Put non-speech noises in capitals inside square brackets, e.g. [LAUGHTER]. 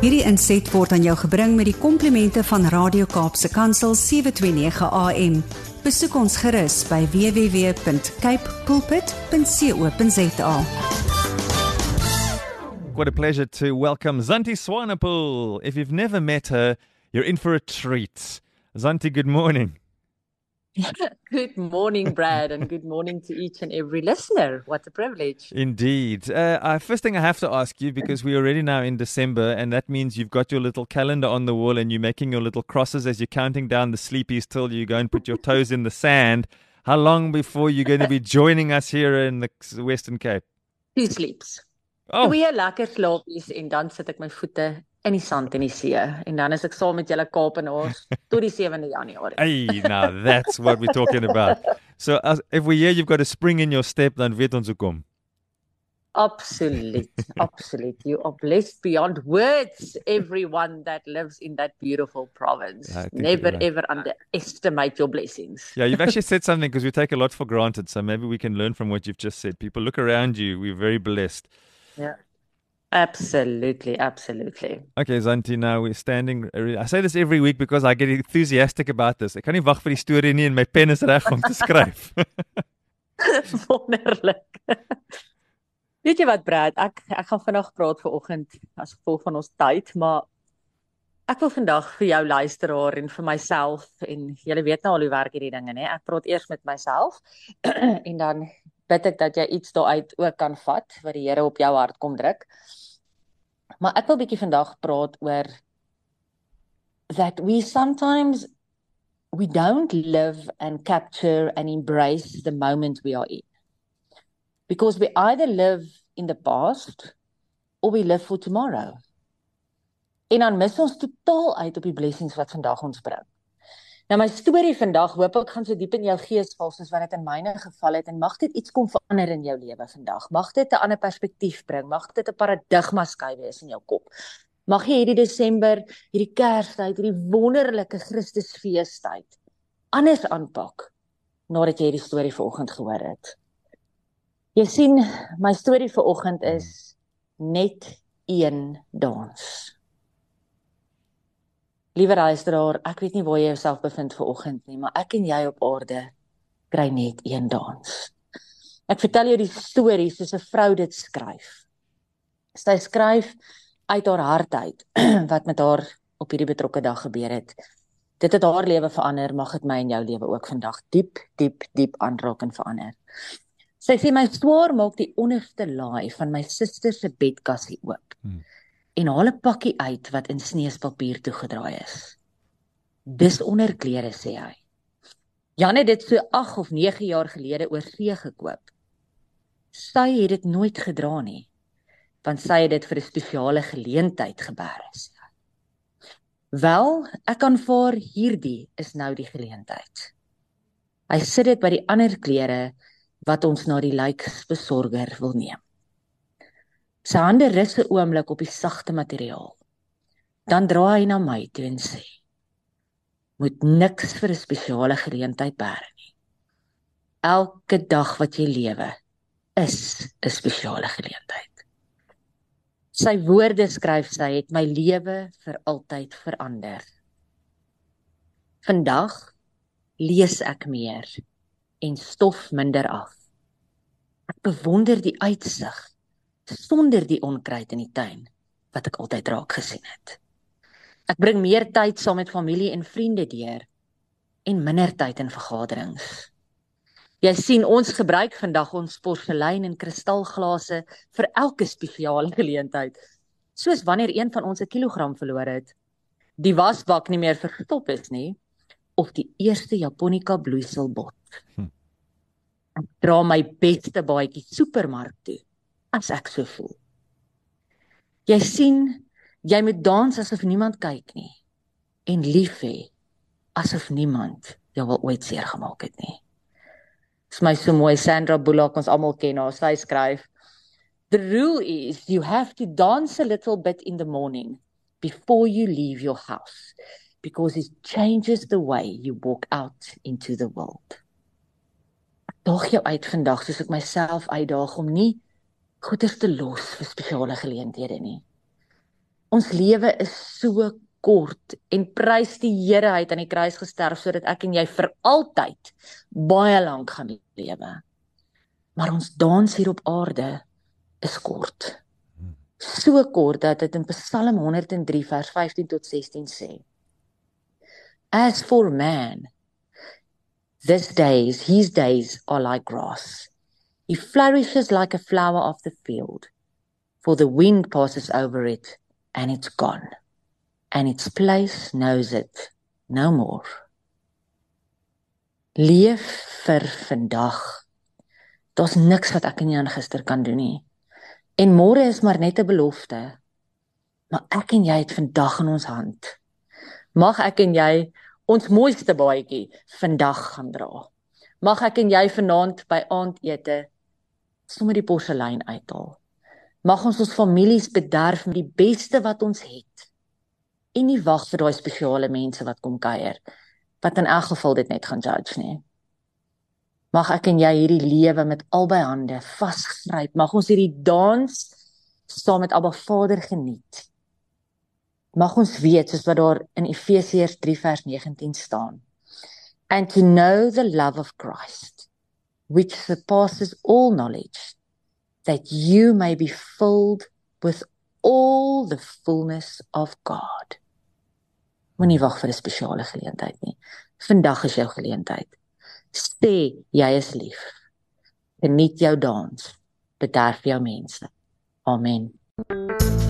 Hierdie inset word aan jou gebring met die komplimente van Radio Kaapse Kansel 729 AM. Besoek ons gerus by www.cape pulpit.co.za. What a pleasure to welcome Zanti Swanepoel. If you've never met her, you're in for a treat. Zanti, good morning. [LAUGHS] good morning, Brad, and good morning to each and every listener. What a privilege. Indeed. Uh, uh, first thing I have to ask you, because we're already now in December, and that means you've got your little calendar on the wall and you're making your little crosses as you're counting down the sleepies till you go and put your toes in the sand. How long before you're going to be joining us here in the Western Cape? Two sleeps. Oh. Twee lekker slaapies en dan sit ek my voete in die sand en die see en dan is ek saam met julle Kaapenaars [LAUGHS] tot die 7de Januarie. Hey, now that's what we're talking about. So as if we hear you've got a spring in your step dan weet ons hoekom. Absolute, absolute. You are blessed beyond words, everyone that lives in that beautiful province. Never ever underestimate your blessings. Yeah, you've actually said [LAUGHS] something because we take a lot for granted. So maybe we can learn from what you've just said. People look around you, we're very blessed. Yeah. Absolutely, absolutely. Okay, Zanti, now we're standing. I say this every week because I get enthusiastic about this. Ek kan nie wag vir die storie nie en my pen is reg om te [LAUGHS] skryf. [LAUGHS] Wonderlik. [LAUGHS] Weet jy wat, Brad? Ek ek gaan vandag praat vir oggend as gevolg van ons tyd, maar ek wil vandag vir jou luisteraar en vir myself en julle weet nou al hoe werk hierdie dinge, nê? Ek praat eers met myself [CLEARS THROAT] en dan bid ek dat jy iets daaruit ook kan vat wat die Here op jou hart kom druk. Maar ek wil bietjie vandag praat oor that we sometimes we don't live and capture and embrace the moment we are in. Because we either live in the past or we live for tomorrow. En dan mis ons totaal uit op die blessings wat vandag ons bring. Nou my storie vandag hoop ek gaan so diep in jou gees val soos wat dit in myne geval het en mag dit iets kom verander in jou lewe vandag. Mag dit 'n ander perspektief bring. Mag dit 'n paradigma skuif wees in jou kop. Mag jy hierdie Desember, hierdie Kerstyd, hierdie wonderlike Christusfeestyd anders aanpak nadat jy hierdie storie vanoggend gehoor het. Jy sien, my storie vanoggend is net een dans. Liewe luisteraar, ek weet nie waar jy jouself bevind ver oggend nie, maar ek en jy op aarde kry net een dans. Ek vertel jou die storie soos 'n vrou dit skryf. Sy skryf uit haar hart uit [CLEARS THROAT] wat met haar op hierdie betrokke dag gebeur het. Dit het haar lewe verander, mag dit my en jou lewe ook vandag diep, diep, diep aanraak en verander. Sy sê my swaar maak die onderste laai van my suster se bedkassie oop. Hmm en haal 'n pakkie uit wat in sneespapier toegedraai is. Dis onderklere sê hy. Jan het dit so 8 of 9 jaar gelede oor see gekoop. Sy het dit nooit gedra nie, want sy het dit vir 'n spesiale geleentheid gebeere sê. Wel, ek aanvaar hierdie is nou die geleentheid. Hy sit dit by die ander klere wat ons na die lijkbesorger wil neem. Sy hande rus 'n oomblik op die sagte materiaal. Dan draai hy na my toe en sê: "Moet niks vir 'n spesiale geleentheid bære nie. Elke dag wat jy lewe is 'n spesiale geleentheid." Sy woorde skryf sy het my lewe vir altyd verander. Vandag lees ek meer en stof minder af. Ek bewonder die uitsig sonder die onkruid in die tuin wat ek altyd raak gesien het. Ek bring meer tyd saam met familie en vriende deur en minder tyd in vergaderings. Jy sien ons gebruik vandag ons porselein en kristalglase vir elke spesiale [LAUGHS] geleentheid. Soos wanneer een van ons 'n kilogram verloor het, die wasbak nie meer verstop is nie of die eerste japonika bloeiselbot. Hm. Ek dra my beste baadjie supermark toe as ek so voel. Jy sien, jy moet dans asof niemand kyk nie en lief hê asof niemand jou wil ooit seer gemaak het nie. Dis my so mooi Sandra Bullock ons almal ken haar. Sy skryf: The rule is you have to dance a little bit in the morning before you leave your house because it changes the way you walk out into the world. Daag jou uit vandag soos ek myself uitdaag om nie goeders te los vir spesiale geleenthede nie. Ons lewe is so kort en prys die Here uit aan die kruis gesterf sodat ek en jy vir altyd baie lank gaan lewe. Maar ons dans hier op aarde is kort. So kort dat dit in Psalm 103 vers 15 tot 16 sê. As for man, this days, his days are like grass. He flourishes like a flower of the field, for the wind passes over it and it's gone. and its place knows it no more. Leef vir vandag. Daar's niks wat ek en jy aan gister kan doen nie. En môre is maar net 'n belofte. Maar ek en jy het vandag in ons hand. Mag ek en jy ons mooiste baadjie vandag gaan dra. Mag ek en jy vanaand by aandete sommer die porselein uithaal. Mag ons ons families bederf met die beste wat ons het en nie wag vir daai spesiale mense wat kom kuier wat in elk geval dit net gaan judge nie. Mag ek en jy hierdie lewe met albei hande vasgryp. Mag ons hierdie dans saam met Abba Vader geniet. Mag ons weet soos wat daar in Efesiërs 3 vers 19 staan. And to know the love of Christ which surpasses all knowledge that you may be filled with all the fullness of God. Moenie wag vir 'n spesiale geleentheid nie. Vandag is jou geleentheid. Sê jy is lief. Geniet jou dans. Bederf jou mense. Amen.